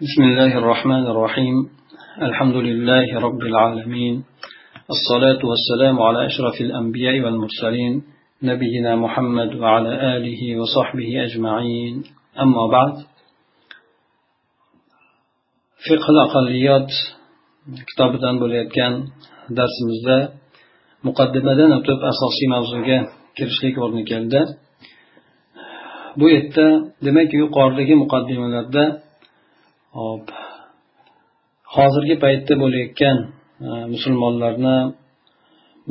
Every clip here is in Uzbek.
بسم الله الرحمن الرحيم الحمد لله رب العالمين الصلاة والسلام على أشرف الأنبياء والمرسلين نبينا محمد وعلى آله وصحبه أجمعين أما بعد فقه الأقليات kitobidan bo'layotgan darsimizda muqaddimadan o'tib asosiy mavzuga kirishlik o'rni keldi. Bu yerda demak yuqoridagi muqaddimalarda hop hozirgi paytda bo'layotgan e, musulmonlarni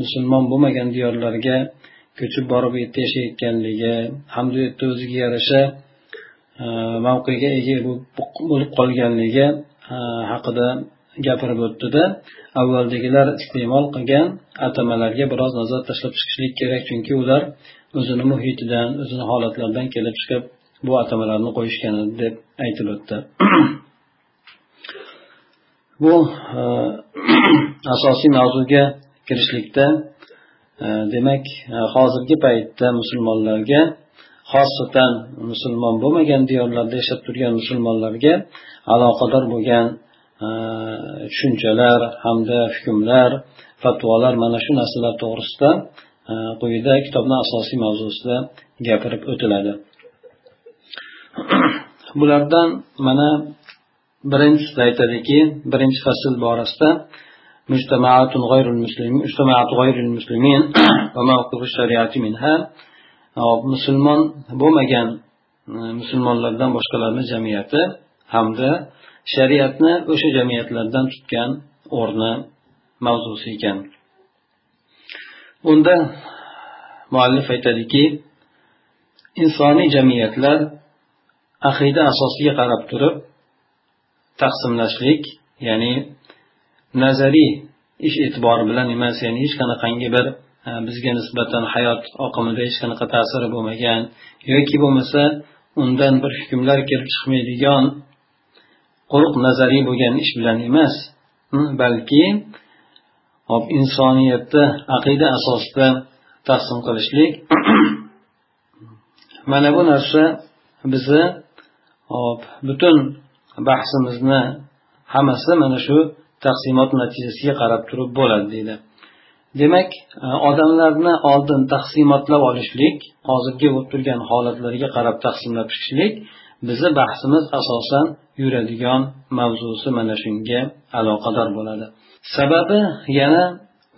musulmon bo'lmagan diyorlarga ko'chib borib u yerda yashayotganligi hamda u yerda o'ziga yarasha e, mavqega ega bo'lib qolganligi e, haqida gapirib o'tdida avvaldagilar iste'mol qilgan atamalarga biroz nazar tashlab chiqishlik kerak chunki ular o'zini muhitidan o'zini holatlaridan kelib chiqib bu atamalarni qo'yishgan deb aytib o'tdi bu e, asosiy mavzuga kirishlikda e, demak e, hozirgi paytda musulmonlarga xosatan musulmon bo'lmagan diyorlarda yashab turgan musulmonlarga aloqador bo'lgan tushunchalar hamda hukmlar fatvolar mana shu narsalar to'g'risida quyida kitobni asosiy mavzusida gapirib o'tiladi. Bulardan mana birinchisida aytadiki birinchi fasl borasida مجتمعات غير المسلمين مجتمعات غير المسلمين وموقف الشريعة منها musulmon bo'lmagan musulmonlardan boshqalarni jamiyati hamda shariatni o'sha jamiyatlardan tutgan o'rni mavzusi ekan unda muallif aytadiki insoniy jamiyatlar aqida asosiga qarab turib taqsimlashlik ya'ni nazariy ish e'tibori bilan emas ya'ni hech qanaqangi bir e, bizga nisbatan hayot oqimida hech qanaqa ta'siri bo'lmagan yoki bo'lmasa undan bir hukmlar kelib chiqmaydigan quruq nazariy bo'lgan ish bilan emas balki hop insoniyatni aqida asosida taqsim qilishlik. Mana bu narsa bizni hop butun bahsimizni hammasi mana shu taqsimot natijasiga qarab turib bo'ladi deydi. Demak e, odamlarni oldin taqsimotlab olishlik hozirgi bo'lib turgan holatlarga qarab taqsimlab chiqishlik bizni bahsimiz asosan yuradigan mavzusi mana shunga aloqador bo'ladi. Sababi yana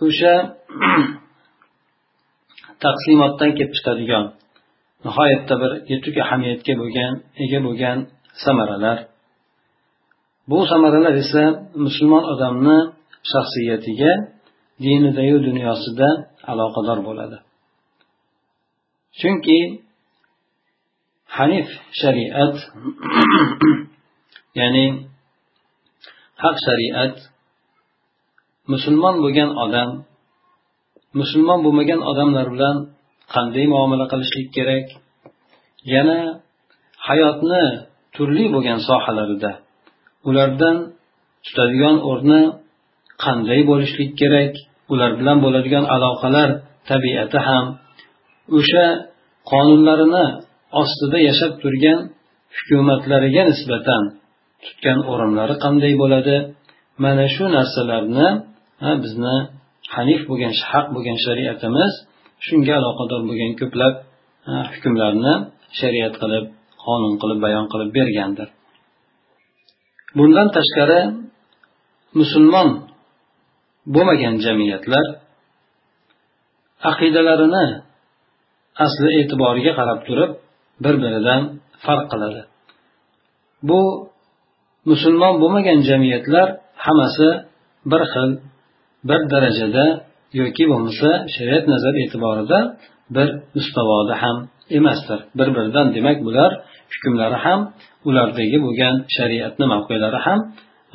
o'sha taqsimotdan kelib chiqadigan nihoyatda bir yetuk ahamiyatga bo'lgan ega bo'lgan samaralar bu samaralar esa musulmon odamni shaxsiyatiga dinidayu dunyosida aloqador bo'ladi. Chunki hanif shariat ya'ni haq shariat musulmon bo'lgan odam musulmon bo'lmagan odamlar bilan qanday muomala qilishlik kerak? Yana hayotni turli bo'lgan sohalarida ulardan tutadigan o'rni qanday bo'lishlik kerak? Ular bilan bo'ladigan aloqalar tabiati ham o'sha qonunlarini ostida yashab turgan hukumatlariga nisbatan tutgan o'rinlari qanday bo'ladi? Mana shu narsalarni bizni hanif bo'lgan haq bo'lgan shariatimiz shunga aloqador bo'lgan ko'plab hukmlarni shariat qilib qonun qilib bayon qilib bergandir. Bundan tashqari musulmon bo'lmagan jamiyatlar aqidalarini asli e'tiboriga qarab turib bir biridan farq qiladi. Bu musulmon bo'lmagan jamiyatlar hammasi bir xil bir darajada yoki bo'lmasa shariat nazari e'tiborida bir mustavoda ham emasdir. Bir biridan demak bular hukmlari ham ulardagi bo'lgan shariatni mavqelari ham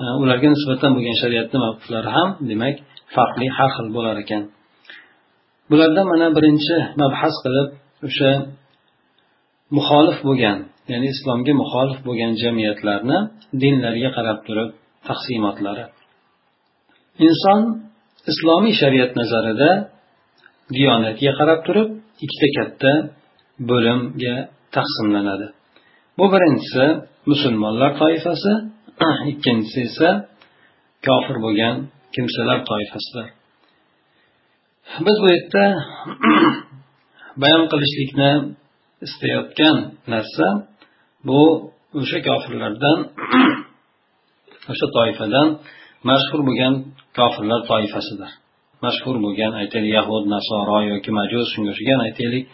e, ularga nisbatan bo'lgan shariatni mavqiflari ham demak farqli har xil bo'lar ekan. Bularda mana birinchi mabhas qilib o'sha muxolif bo'lgan ya'ni islomga muxolif bo'lgan jamiyatlarni dinlarga qarab turib taqsimotlari. Inson islomiy shariat nazarida diyonatga qarab turib ikkita katta bo'limga taqsimlanadi. Bu birinchisi musulmonlar toifasi ikkinchisi esa kofir bo'lgan kimsalar toifasidir biz bu yerda bayon qilishlikni istayotgan narsa bu o'sha kofirlardan o'sha toifadan mashhur bo'lgan kofirlar toifasidir. Mashhur bo'lgan aytaylik yahud nasoro yoki majus shunga o'xshagan aytaylik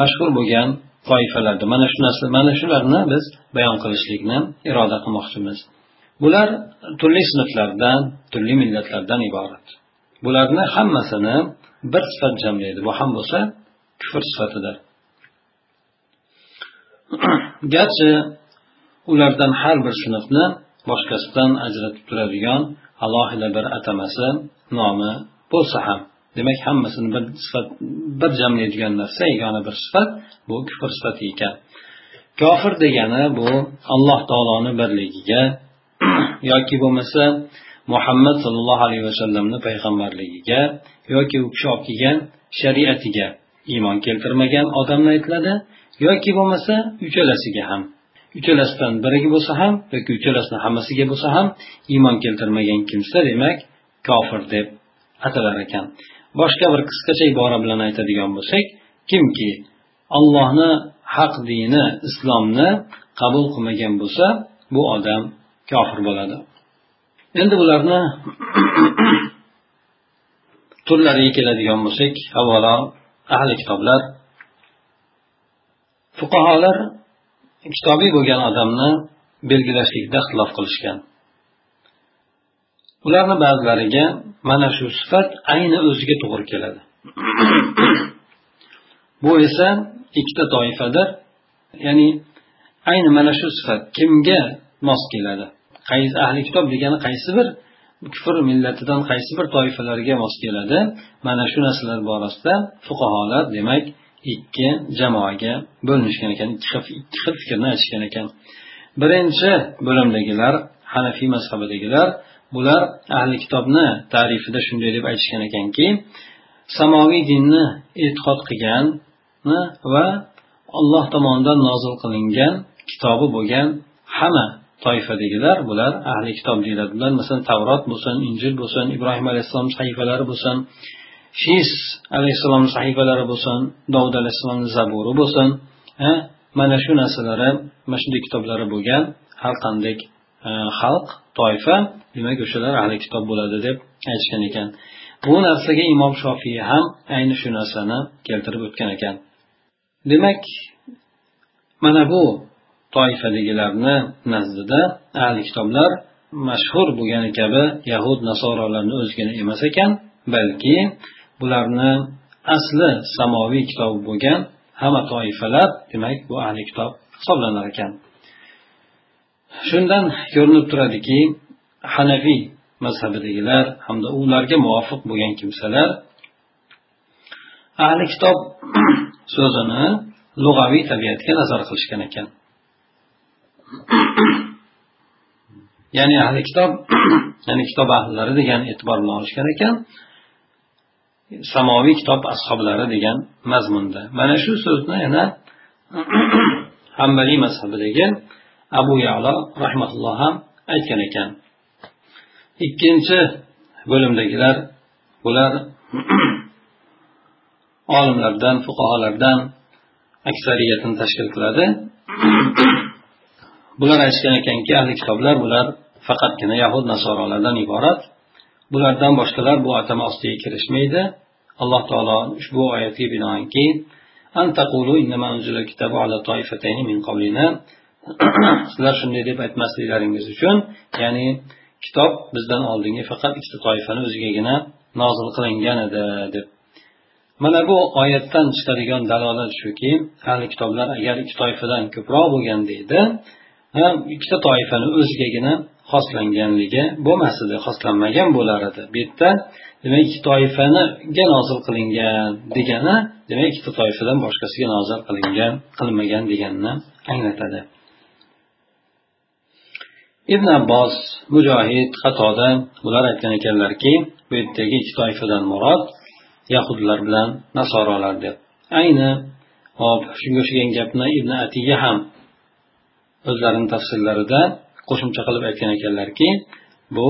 mashhur bo'lgan toifalarda mana shu narsa mana shularni biz bayon qilishlikni iroda qilmoqchimiz. Bular turli sinflardan turli millatlardan iborat. Bularni hammasini bir sifat jamlaydi. Bu ham bo'lsa kufr sifatidir. Garchi ulardan har bir sinfni boshqasidan ajratib turadigan alohida bir atamasi nomi bo'lsa ham. Demak hammasini bir sifat bir jamlaydigan narsa yagona bir sifat bu kufr sifati ekan. Kofir degani bu alloh taoloni birligiga yoki bo'lmasa muhammad sollallohu alayhi vasallamni payg'ambarligiga yoki u kishi olib kelgan shariatiga iymon keltirmagan odamni aytiladi yoki bo'lmasa uchalasiga ham. Uchalasidan biriga bo'lsa ham yoki uchalasini hammasiga bo'lsa ham iymon keltirmagan kimsa demak kofir deb atalar ekan. Boshqa bir qisqacha ibora bilan aytadigan bo'lsak kimki allohni haq dini islomni qabul qilmagan bo'lsa bu odam kofir bo'ladi. Endi bularni turlariga keladigan bo'lsak avvalo ahli kitoblar fuqarolar kitobiy bo'lgan odamni belgilashlikda ixtilof qilishgan. Ularni ba'zilariga mana shu sifat ayni o'ziga to'g'ri keladi. Bu esa ikkita toifadir. Ya'ni ayni mana shu sifat kimga mos keladi? Qaysi ahli kitob degani qaysi bir kufr millatidan qaysi bir toifalarga mos keladi? Mana shu narsalar borasida fuqarolar demak ikki jamoaga bo'linishgan ekan ikki xil ikki xil fikrni aytishgan ekan. Birinchi bo'limdagilar hanafiy mazhabidagilar bular ahli kitobni tarifida shunday deb aytishgan ekanki samoviy dinni e'tiqod qilgan va alloh tomonidan nozil qilingan kitobi bo'lgan hamma toifadagilar bular ahli kitob deyiladi. Bular masalan tavrot bo'lsin injil bo'lsin ibrohim alayhissalom sahifalari bo'lsin shis alayhissalomni sahifalari bo'lsin dovud alayhissalomni zaburi bo'lsin mana shu narsalari mana shunday kitoblari bo'lgan har qanday e, xalq toifa demak o'shalar ahli kitob bo'ladi deb aytishgan ekan. Bu narsaga imom shofiy ham ayni shu narsani keltirib o'tgan ekan. Demak mana bu toifadagilarni nazdida ahli kitoblar mashhur bo'lgani kabi yahud nasorolarni o'zigina emas ekan balki bularni asli samoviy kitobi bo'lgan hamma toifalar demak bu ahli kitob hisoblanar ekan. Shundan ko'rinib turadiki hanafiy mazhabidagilar hamda ularga muvofiq bo'lgan kimsalar ahli kitob so'zini lug'aviy tabiatga nazar qilishgan ekan. Ya'ni ahli kitob ya'ni kitob ahllari degan e'tibor bilan olishgan ekan. Samoviy kitob ashoblari degan mazmunda. Mana shu so'zni yana hambaliy mazhabidagi abu yalo rahmatulloh ham aytgan ekan. Ikkinchi bo'limdagilar bular olimlardan fuqarolardan aksariyatini tashkil qiladi. Bular aytishgan ekanki ahli kitoblar bular faqatgina yahud nasorolardan iborat. Bulardan boshqalar bu atama ostiga kirishmaydi. Alloh taolo ushbu oyatga binoanki sizlar shunday deb aytmasliklaringiz uchun ya'ni kitob bizdan oldingi faqat ikkita toifani o'zigagina nozil qilingan edi deb. Mana bu oyatdan chiqadigan dalolat shuki ahli kitoblar agar ikki toifadan ko'proq bo'lganda edi ikkita toifani o'zigagina xoslanganligi bo'lmas edi xoslanmagan bo'lar edi. Bu yerda demak ikki toifaniga nozil qilingan degani demak ikkita toifadan boshqasiga nozil qilingan qilmagan deganini anglatadi. Ibn abbos mujohid xatoda bular aytgan ekanlarki bu yerdagi ikki toifadan murod yahudlar bilan nasorolar deb ayni hop shunga o'xshagan gapni ibn atiya ham o'zlarini tafsirlarida qo'shimcha qilib aytgan ekanlarki bu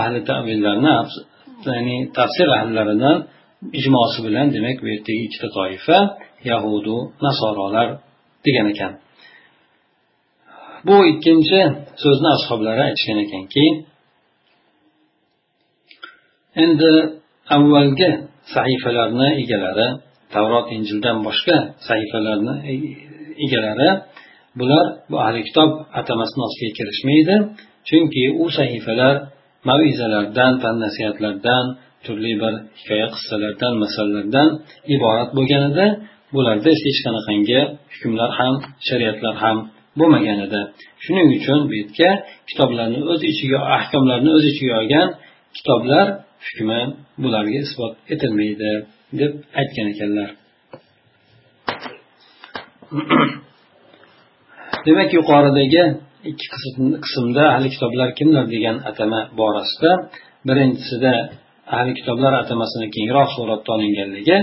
ahli tavillarni ya'ni tafsir ahllarini ijmosi bilan demak bu yerdagi ikkita toifa yahudu nasorolar degan ekan. Bu ikkinchi so'zni ashoblari aytishgan ekanki endi avvalgi sahifalarni egalari tavrot injildan boshqa sahifalarni e, e, egalari bular bu ahli kitob atamasini ostiga kirishmaydi chunki u sahifalar mavizalardan pand nasihatlardan turli bir hikoya qissalardan masalalardan iborat bo'lganida bularda hech qanaqangi hukmlar ham shariatlar ham bo'lmagan edi shuning uchun bu yerga kitoblarni o'z ichiga ahkomlarni o'z ichiga olgan kitoblar hukmi bularga isbot etilmaydi deb aytgan ekanlar. demak yuqoridagi ikki qismda ahli kitoblar kimlar degan atama borasida birinchisida ahli kitoblar atamasini kengroq suratda olinganligi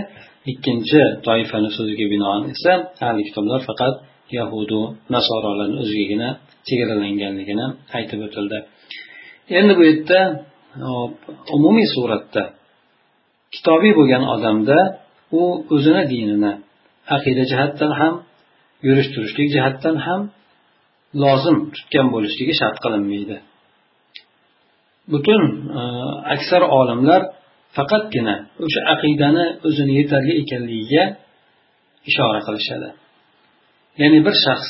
ikkinchi toifani so'ziga binoan esa ahli kitoblar faqat yahudu nasorolarni o'zigagina chegaralanganligini aytib o'tildi. Endi bu yerda umumiy suratda kitobiy bo'lgan odamda u o'zini dinini aqida jihatdan ham yurish turishlik jihatdan ham lozim tutgan bo'lishligi shart qilinmaydi. Butun e, aksar olimlar faqatgina o'sha aqidani o'zini yetarli ekanligiga ishora qilishadi. Ya'ni bir shaxs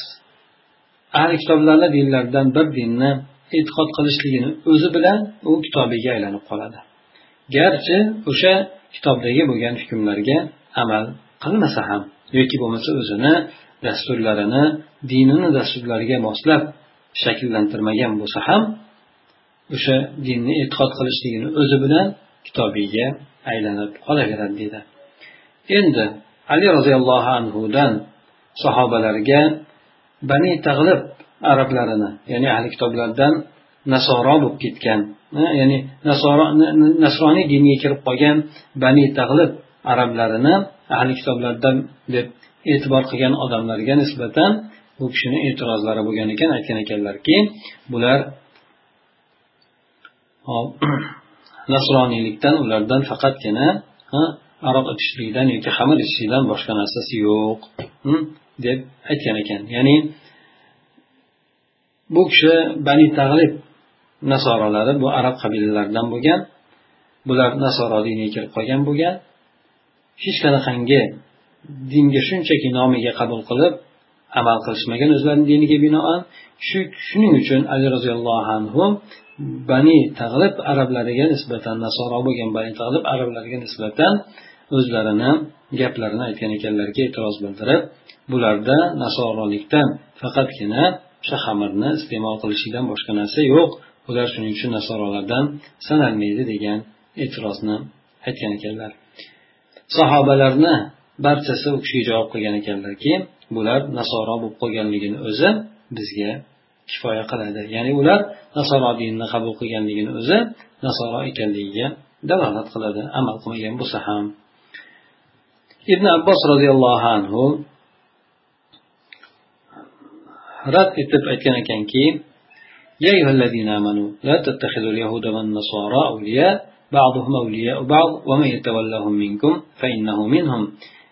ahli kitoblarni dinlaridan bir dinni e'tiqod qilishligini o'zi bilan u kitobiga aylanib qoladi. Garchi o'sha kitobdagi bo'lgan hukmlarga amal qilmasa ham yoki bo'lmasa o'zini dasturlarini dinini dasturlariga moslab shakllantirmagan bo'lsa ham o'sha dinni e'tiqod qilishligini o'zi bilan kitobiyga aylanib qolaveradi deydi. Endi ali roziyallohu anhudan sahobalarga bani tag'lib arablarini ya'ni ahli kitoblardan nasoro bo'lib ketgan ya'ni nasroniy dinga kirib qolgan bani tag'lib arablarini ahli kitoblardan deb e'tibor qilgan odamlarga nisbatan bu kishini e'tirozlari bo'lgan ekan aytgan ekanlarki bular nasroniylikdan ulardan faqatgina aroq ichishlikdan yoki xamir ichishlikdan boshqa narsasi yo'q hm, deb aytgan ekan. Ya'ni bu kishi bani tag'lib nasorolari bu arab qabilalaridan bo'lgan bular nasoro diniga kirib qolgan bo'lgan hech qanaqangi dinga shunchaki nomiga qabul qilib amal qilishmagan o'zlarini diniga binoan shu shuning uchun ali roziyallohu anhu bani tag'lib arablariga nisbatan nasoro bo'lgan bani tag'lib arablarga nisbatan o'zlarini gaplarini aytgan ekanlarki e'tiroz bildirib bularda nasorolikdan faqatgina o'sha xamirni iste'mol qilishlikdan boshqa narsa yo'q. Ular shuning uchun nasorolardan sanalmaydi degan e'tirozni aytgan ekanlar. sahobalarni barchasi u kishiga javob qilgan ekanlarki bular nasoro bo'lib qolganligini o'zi bizga kifoya qiladi ya'ni ular nasoro dinini qabul qilganligini o'zi nasoro ekanligiga dalolat qiladi amal qilmagan bo'lsa ham ibn abbos roziyallohu anhu rad etib aytgan ekanki يا أيها الذين آمنوا لا تتخذوا اليهود والنصارى أولياء ba'duhum awliya'u ba'd va man yatawallahum minkum fa innahu minhum.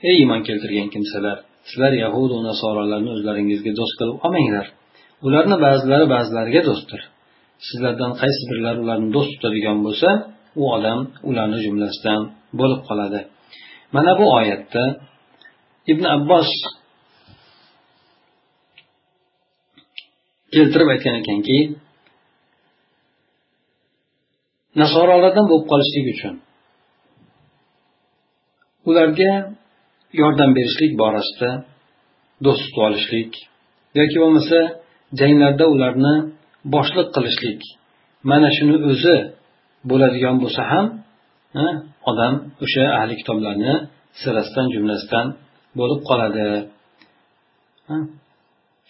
Ey iymon keltirgan kimsalar sizlar yahud va nasoralarni o'zlaringizga do'st qilib olmanglar. Ularni ba'zilari ba'zilariga do'stdir. Sizlardan qaysi birlari ularni do'st tutadigan bo'lsa u odam ularni jumlasidan bo'lib qoladi. Mana bu oyatda ibn abbos keltirib aytgan ekanki nasorolardan bo'lib qolishlik uchun. Ularga yordam berishlik borasida do'st tutib olishlik yoki bo'lmasa janglarda ularni boshliq qilishlik mana shuni o'zi bo'ladigan bo'lsa ham odam o'sha ahli kitoblarni sirasidan jumlasidan bo'lib qoladi.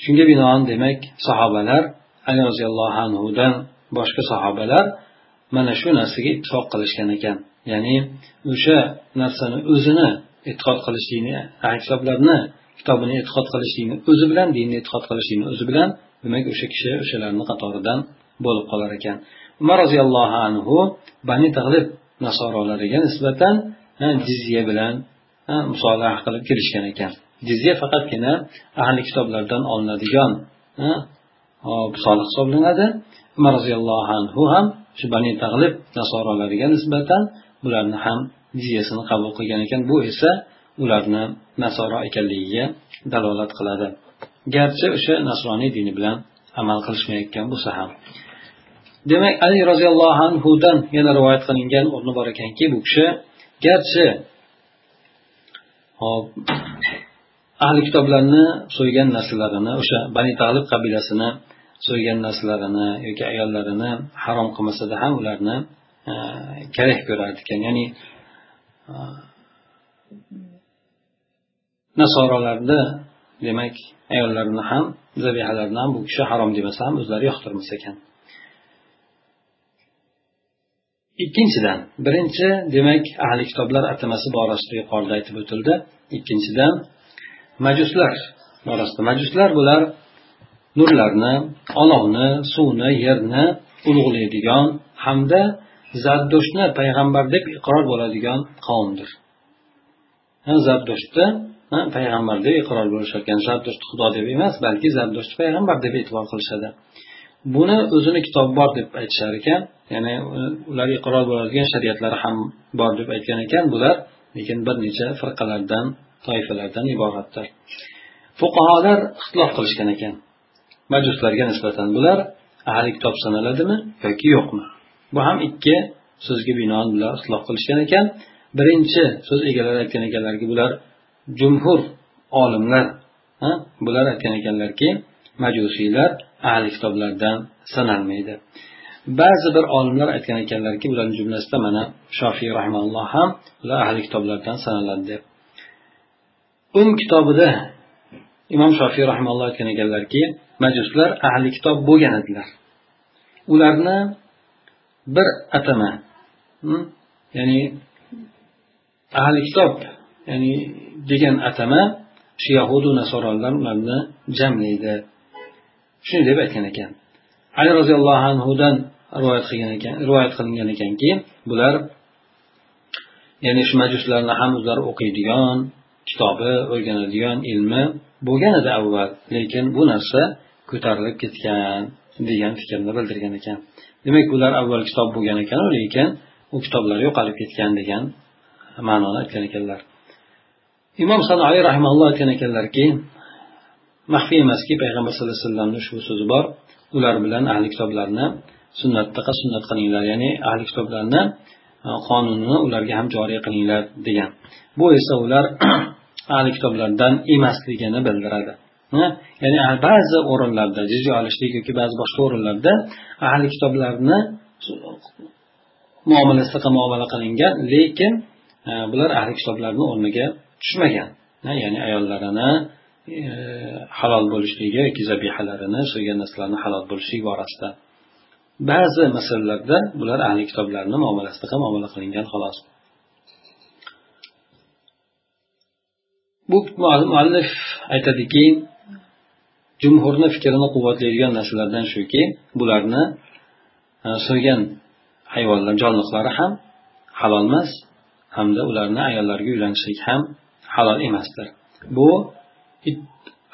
Shunga binoan demak sahobalar ali roziyallohu anhudan boshqa sahobalar mana shu narsaga ittifoq qilishgan ekan. Ya'ni o'sha narsani o'zini e'tiqod qilishlikni hisoblarni kitobini e'tiqod qilishlikni o'zi bilan dinni e'tiqod qilishlikni o'zi bilan demak o'sha kishi o'shalarni qatoridan bo'lib qolar ekan. Umar roziyallohu anhu bani tag'lib nasorolariga nisbatan jizya bilan musolaha qilib kelishgan ekan. Jizya faqatgina ahli kitoblardan olinadigan soliq hisoblanadi. Umar roziyallohu anhu ham shu bani tag'lib nasorolariga nisbatan bularni ham jizyasini qabul qilgan ekan. Bu esa ularni nasoro ekanligiga dalolat qiladi. Garchi o'sha nasroniy dini bilan amal qilishmayotgan bo'lsa ham. Demak ali roziyallohu anhudan yana rivoyat qilingan o'rni bor ekanki bu kishi garchi hop ahli kitoblarni so'ygan narsalarini o'sha bani tag'lib qabilasini so'ygan narsalarini yoki ayollarini harom qilmasada ham ularni e, kerak ko'rar ekan ya'ni e, nasorolarni demak ayollarini ham zabihalarni ham bu kishi harom demasa ham o'zlari yoqtirmas ekan. Ikkinchidan birinchi demak ahli kitoblar atamasi borasida yuqorida aytib o'tildi. Ikkinchidan majuslar borasida majuslar bular nurlarni olovni suvni yerni ulug'laydigan hamda zardoshni payg'ambar deb iqror bo'ladigan qavmdir. Zardoshni payg'ambar deb iqror bo'lishayotgan zardoshni xudo deb emas balki zardoshni payg'ambar deb e'tibor qilishadi. Buni o'zini kitobi bor deb aytishar ekan ya'ni ular iqror bo'ladigan shariatlari ham bor deb aytgan ekan bular lekin bir necha firqalardan toifalardan iboratdir. Fuqarolar ixtilof qilishgan ekan. Majuslarga nisbatan bular ahli kitob sanaladimi yoki yo'qmi? Bu ham ikki so'zga binoan bular isloh qilishgan ekan. Birinchi so'z egalari aytgan ekanlarki bular jumhur olimlar bular aytgan ekanlarki majusiylar ahli kitoblardan sanalmaydi. Ba'zi bir olimlar aytgan ekanlarki bularni jumlasida mana shofiy rahimalloh ham ular ahli kitoblardan sanaladi deb. Um kitobida imom shofiy rahimalloh aytgan ekanlarki majuslar ahli kitob bo'lgan edilar. Ularni bir atama hmm, ya'ni ahli kitob ya'ni degan atama shu yahudu nasorolar ularni jamlaydi. Shunday deb aytgan ekan. Ali roziyallohu anhudan rivoyat qilgan ekan rivoyat qilingan ekanki bular ya'ni shu majuslarni ham o'zlari o'qiydigan kitobi o'rganadigan ilmi bo'lgan edi avval lekin bu narsa ko'tarilib ketgan degan fikrni bildirgan ekan. Demak ular avval kitob bo'lgan ekan lekin u kitoblar yo'qolib ketgan degan ma'noni aytgan ekanlar. Imom sanoiy rahimalloh aytgan ekanlarki maxfiy emaski payg'ambar sallallohu alayhi vasallamni ushbu so'zi bor. Ular bilan ahli kitoblarni sunnatdaqa sunnat qilinglar ya'ni ahli kitoblarni e, qonunini ularga ham joriy qilinglar degan. Bu esa ular ahli kitoblardan emasligini bildiradi. Ya'ni ba'zi o'rinlarda jizya olishlik yoki ba'zi boshqa o'rinlarda ahli kitoblarni muomalasida muomala qilingan lekin bular ahli kitoblarni o'rniga tushmagan. Ya'ni ayollarini e, halol bo'lishligi yoki zabihalarini so'ygan narsalarni halol bo'lishligi borasida ba'zi masalalarda bular ahli kitoblarni muomalasida muomala qilingan xolos. Bu muallif aytadiki jumhurni fikrini quvvatlaydigan narsalardan shuki bularni e, so'ygan hayvonlar jonliqlari ham halol emas hamda ularni ayollariga uylanishlik ham halol emasdir. Bu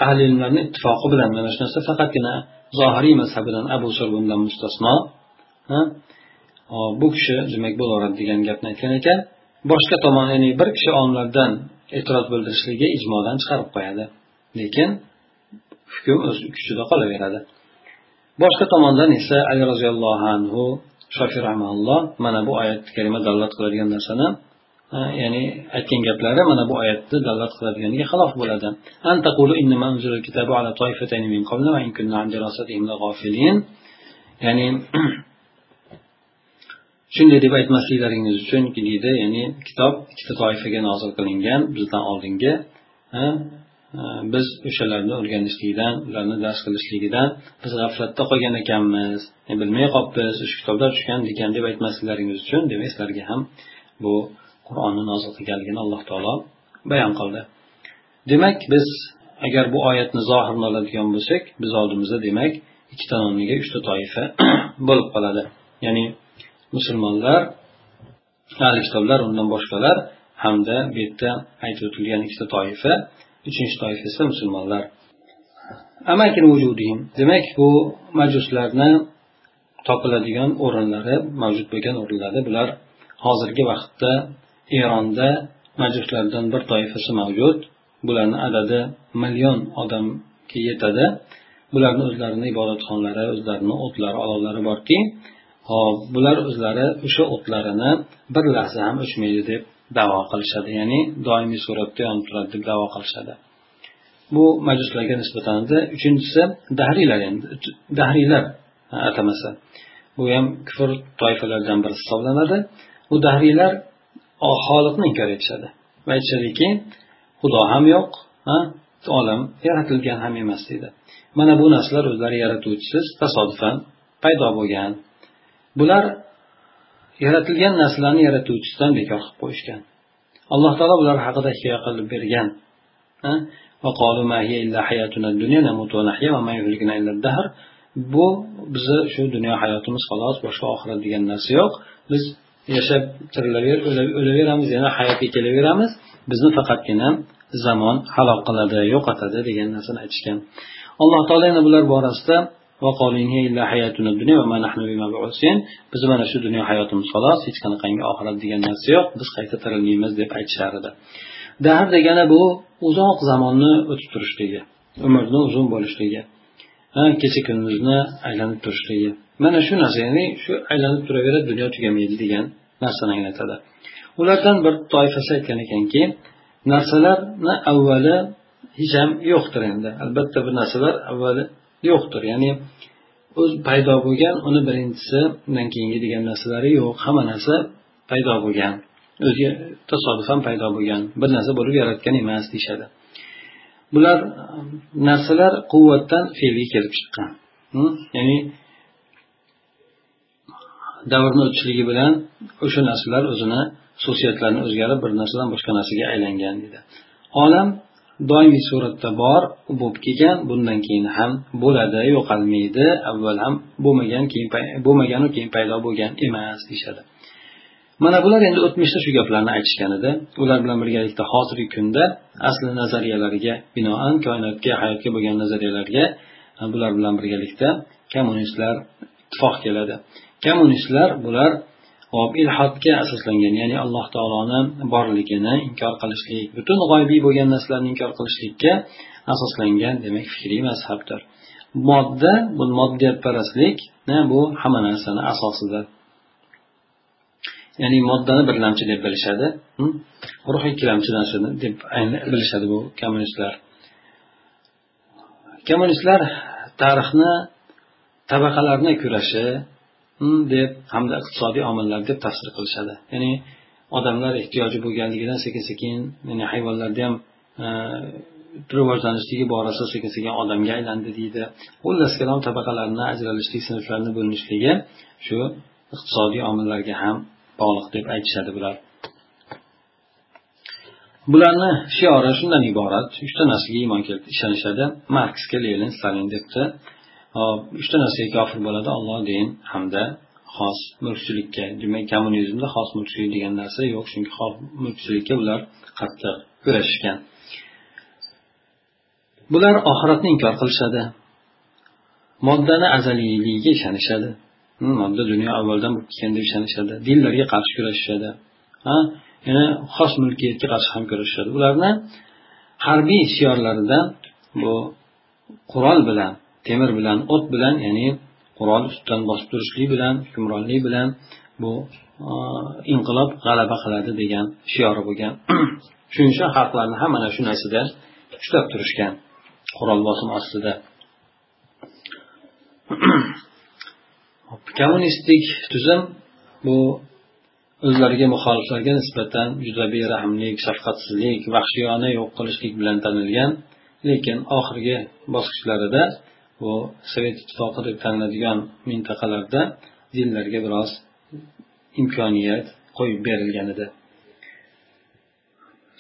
ahli ilmlarni ittifoqi bilan mana shu narsa faqatgina zohiriy mazhabidan abu surbundan mustasno bu kishi demak bo'laveradi degan gapni aytgan ekan. Boshqa tomon ya'ni bir kishi olimlardan e'tiroz bildirishligi ijmodan chiqarib qo'yadi. Lekin hukm o'z kuchida qolaveradi. Boshqa tomondan esa ali roziyallohu anhu shofiy rahmaulloh mana bu oyat kalima dalolat qiladigan narsani e, ya'ni aytgan gaplari mana bu oyatni dalolat qiladiganiga xilof bo'ladi. Ya'ni shunday deb aytmasliklaringiz uchun deydi ya'ni kitob ikkita toifaga nozil qilingan bizdan oldingi biz o'shalarni o'rganishlikdan ularni dars qilishligidan biz g'aflatda qolgan ekanmiz e, bilmay qolibmiz o'sha kitoblar tushgan ekan deb aytmasliklaringiz uchun demak sizlarga ham bu qur'onni nozil qilganligini alloh taolo bayon qildi. Demak biz agar bu oyatni zohirni oladigan bo'lsak biz oldimizda demak ikkita o'rniga uchta toifa bo'lib qoladi. Ya'ni musulmonlar ahli kitoblar undan boshqalar hamda bu yerda aytib o'tilgan ikkita toifa uchinchi toifa esa musulmonlar. Demak bu majuslarni topiladigan o'rinlari mavjud bo'lgan o'rinlari bular hozirgi vaqtda eronda majuslardan bir toifasi mavjud. Bularni adadi million odamga yetadi. Bularni o'zlarini ibodatxonalari o'zlarini o'tlari olovlari borki hop bular o'zlari o'sha o'tlarini bir lahza ham o'chmaydi deb davo qilishadi ya'ni doimiy suratda yonib turadi deb davo qilishadi. Bu majuslarga nisbatan uchinchisi dahriylar endi dahriylar atamasi. Bu ham kufr toifalaridan biri hisoblanadi. Bu dahriylar xoliqni inkor etishadi va aytishadiki xudo ham yo'q olam yaratilgan ham emas deydi. Mana bu narsalar o'zlari yaratuvchisiz tasodifan paydo bo'lgan bular yaratilgan narsalarni yaratuvchisidan bekor qilib qo'yishgan. Alloh taolo bular haqida hikoya qilib bergan. Bu bizni shu dunyo hayotimiz xolos boshqa oxirat degan narsa yo'q. Biz yashab tirilaver o'laveramiz yana hayotga kelaveramiz. Bizni faqatgina zamon halok qiladi yo'qotadi degan narsani aytishgan. Alloh taolo yana bular borasida biz mana shu dunyo hayotimiz xolos hech qanaqangi oxirat degan narsa yo'q. Biz qayta tirilmaymiz deb aytishar edi dahr degani bu uzoq zamonni o'tib turishligi umrni uzun bo'lishligi kecha kunduzni aylanib turishligi. Mana shu narsa ya'ni shu aylanib turaveradi dunyo tugamaydi degan narsani anglatadi. Ulardan bir toifasi aytgan ekanki narsalarni avvali hech ham yo'qdir endi. Albatta bir narsalar avvali yo'qdir. Ya'ni o'z paydo bo'lgan uni birinchisi undan keyingi degan narsalari yo'q. Hamma narsa paydo bo'lgan. O'ziga tasodifan paydo bo'lgan. Bir narsa bo'lib yaratgan emas deyishadi. Bular narsalar quvvatdan fe'lga kelib chiqqan. Ya'ni davrni o'tishligi bilan o'sha narsalar o'zini xususiyatlarini o'zgarib bir narsadan boshqa narsaga aylangan deydi. Olam doimiy suratda bor bo'lib kelgan bundan keyin ham bo'ladi yo'qolmaydi avval ham bo'lmagan keyin bo'lmaganu keyin paydo bo'lgan emas deyishadi. Mana bular endi o'tmishda shu gaplarni aytishgan edi. Ular bilan birgalikda hozirgi kunda asli nazariyalariga binoan koinotga hayotga bo'lgan nazariyalarga bular bilan birgalikda kommunistlar ittifoq keladi. Kommunistlar bular hop ilhodga asoslangan ya'ni alloh taoloni borligini inkor qilishlik butun g'oybiy bo'lgan narsalarni inkor qilishlikka asoslangan demak fikriy mazhabdir. Modda bu moddiyatparastlik bu hamma narsani asosidir ya'ni moddani birlamchi deb bilishadi ruh ikkilamchi narsa deb bilishadi bu kommunistlar. Kommunistlar tarixni tabaqalarni kurashi Hm, deb hamda iqtisodiy omillar deb tafsir qilishadi. Ya'ni odamlar ehtiyoji bo'lganligidan sekin sekin ya'ni hayvonlarda ham e, rivojlanishligi borasida sekin sekin odamga aylandi deydi. Xullas kalom tabaqalarni ajralishlik sinflarni bo'linishligi shu iqtisodiy omillarga ham bog'liq deb aytishadi bular. Bularni shiori shundan iborat uchta narsaga iymon keltirib ishonishadi marksga lenin stalin debdi. Hop uchta narsaga kofir bo'ladi olloh din hamda xos mulkchilikka demak kommunizmda xos mulkchilik degan narsa yo'q chunki xos mulkchilikka ular qattiq kurashishgan. Bular oxiratni inkor qilishadi moddani azaliyligiga ishonishadi. Hmm, modda dunyo avvaldan bo'lib kelgan deb ishonishadi dinlarga qarshi kurashishadi ha yana xos mulkiyatga qarshi ham kurashishadi. Ularni harbiy shiorlaridan bu qurol bilan temir bilan o't bilan ya'ni qurol ustidan bosib turishlik bilan hukmronlik bilan bu inqilob g'alaba qiladi degan shiori bo'lgan. Shuning uchun xalqlarni ham mana shu narsada ushlab turishgan qurol bosim ostida. Kommunistik tuzum bu o'zlariga muxoliflarga nisbatan juda berahmlik shafqatsizlik vahshiyona yo'q qilishlik bilan tanilgan lekin oxirgi bosqichlarida bu sovet ittifoqi deb taniladigan mintaqalarda dinlarga biroz imkoniyat qo'yib berilgan edi.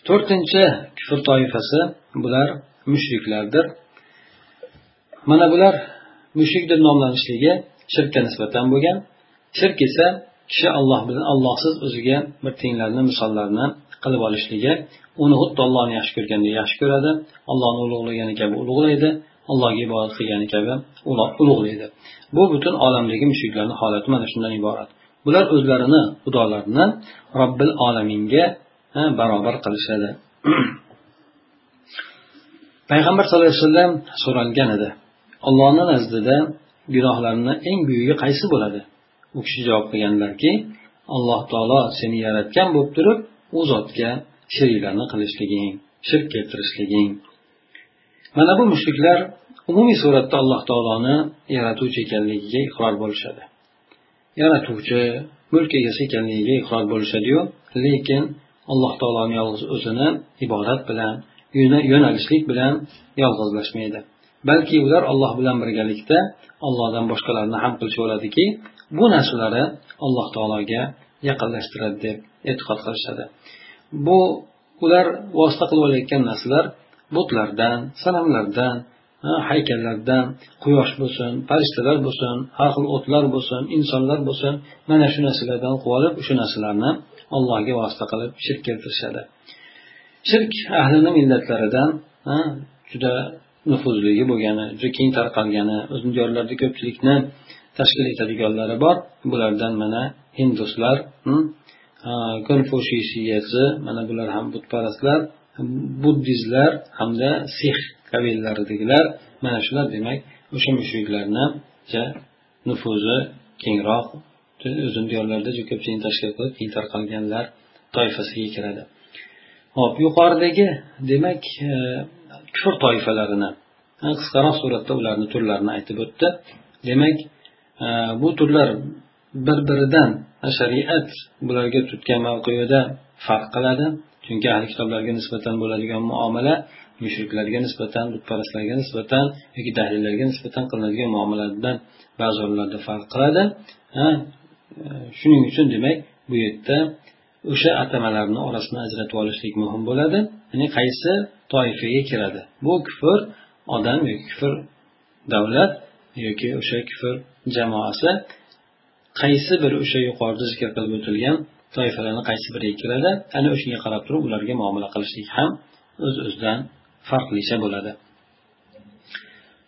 To'rtinchi kufr toifasi bular mushriklardir. Mana bular mushrik deb nomlanishligi shirkka nisbatan bo'lgan. Shirk esa kishi alloh bilan allohsiz o'ziga bir tenglarni misollarni qilib olishligi uni xuddi ollohni yaxshi ko'rgandek yaxshi ko'radi allohni ulug'lagani kabi ulug'laydi allohga ibodat qilgani kabi ulug'laydi bu butun olamdagi mushuklarni holati mana shundan iborat. Bular o'zlarini xudolarini robbil olaminga barobar qilishadi. Payg'ambar sallallohu alayhi vasallam so'ralgan edi. Ollohni nazdida gunohlarni eng buyugi qaysi bo'ladi? U kishi javob qilganlarki alloh taolo seni yaratgan bo'lib turib u zotga sheriklarni qilishliging shirk keltirishliging mana bu mushriklar umumiy suratda alloh taoloni yaratuvchi ekanligiga iqror bo'lishadi. Yaratuvchi mulk egasi ekanligiga iqror bo'lishadiyu lekin alloh taoloni yolg'iz o'zini ibodat bilan yo'nalishlik bilan yolg'izlashmaydi. Balki ular olloh bilan birgalikda ollohdan boshqalarni ham qilishaveradiki bu narsalari alloh taologa yaqinlashtiradi deb e'tiqod qilishadi. Bu ular vosita qilib olayotgan narsalar butlardan sanamlardan haykallardan quyosh bo'lsin farishtalar bo'lsin har xil o'tlar bo'lsin insonlar bo'lsin mana shu narsalardan qilib shu o'sha narsalarni allohga vosita qilib shirk keltirishadi. Shirk ahlini millatlaridan juda nufuzligi bo'lgani juda keng tarqalgani o'zini diyorlarida ko'pchilikni tashkil etadiganlari bor. Bulardan mana hinduslar hmm, konfushiysi mana bular ham butparastlar. Buddizlar hamda six qabilalaridagilar mana shular demak o'sha mushuklarni nufuzi kengroq o'zini diyorlarida juda ko'pchilikni tashkil qilib keng tarqalganlar toifasiga kiradi. Hop yuqoridagi demak e, kufr toifalarini qisqaroq suratda ularni turlarini aytib o'tdi. Demak e, bu turlar bir biridan shariat bularga tutgan mavqeida farq qiladi. Chunki ahli kitoblarga nisbatan bo'ladigan muomala mushriklarga nisbatan butparastlarga nisbatan yoki dahliylarga nisbatan qilinadigan muomaladan ba'zi o'rinlarda farq qiladi. E, shuning uchun demak bu yerda o'sha atamalarni orasini ajratib olishlik muhim bo'ladi. Ya'ni qaysi toifaga kiradi? Bu kufr odam yoki kufr davlat yoki o'sha kufr jamoasi qaysi bir o'sha yuqorida zikr qilib o'tilgan toifalarni qaysi biriga kiradi ana o'shanga qarab turib ularga muomala qilishlik ham o'z öz o'zidan farqlicha bo'ladi.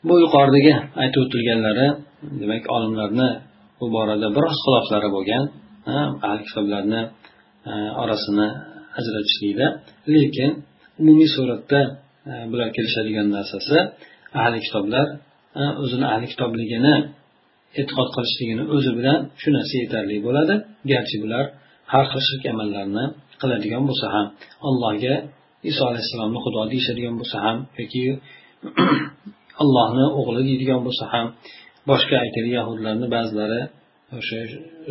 Bu yuqoridagi aytib o'tilganlari demak olimlarni bu borada biroz xiloflari bo'lgan ahli kitoblarni e, orasini ajratishlikda. Lekin umumiy suratda e, bular kelishadigan narsasi ahli kitoblar e, o'zini ahli kitobligini e'tiqod qilishligini o'zi bilan shu narsa yetarli bo'ladi. Garchi bular har xil shirk amallarni qiladigan bo'lsa ham allohga iso alayhissalomni xudo deyishadigan bo'lsa ham yoki allohni o'g'li deydigan bo'lsa ham boshqa aytaylik yahudlarni ba'zilari o'sha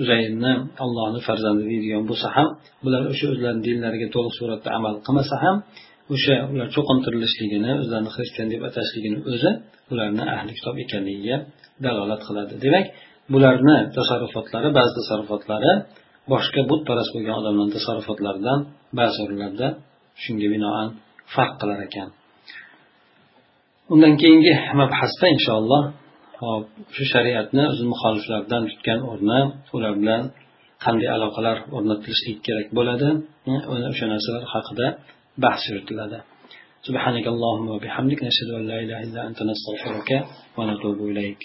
uzayrni allohni farzandi deydigan bo'lsa ham bular o'sha o'zlarini dinlariga to'liq suratda amal qilmasa ham o'sha ular cho'qintirilishligini o'zlarini xristian deb atashligini o'zi ularni ahli kitob ekanligiga dalolat qiladi. Demak bularni tasarrufotlari ba'zi tasarrufotlari boshqa butparast bo'lgan odamlarni tasarrufotlaridan ba'zi o'rinlarda shunga binoan farq qilar ekan undan keyingi mabhasda inshaalloh hop shu shariatni o'zi muxoliflardan tutgan o'rni ular bilan qanday aloqalar o'rnatilishlik kerak bo'ladi o'sha narsalar haqida bahs yuritiladi سبحانك اللهم وبحمدك نشهد أن لا إله إلا أنت نستغفرك ونتوب إليك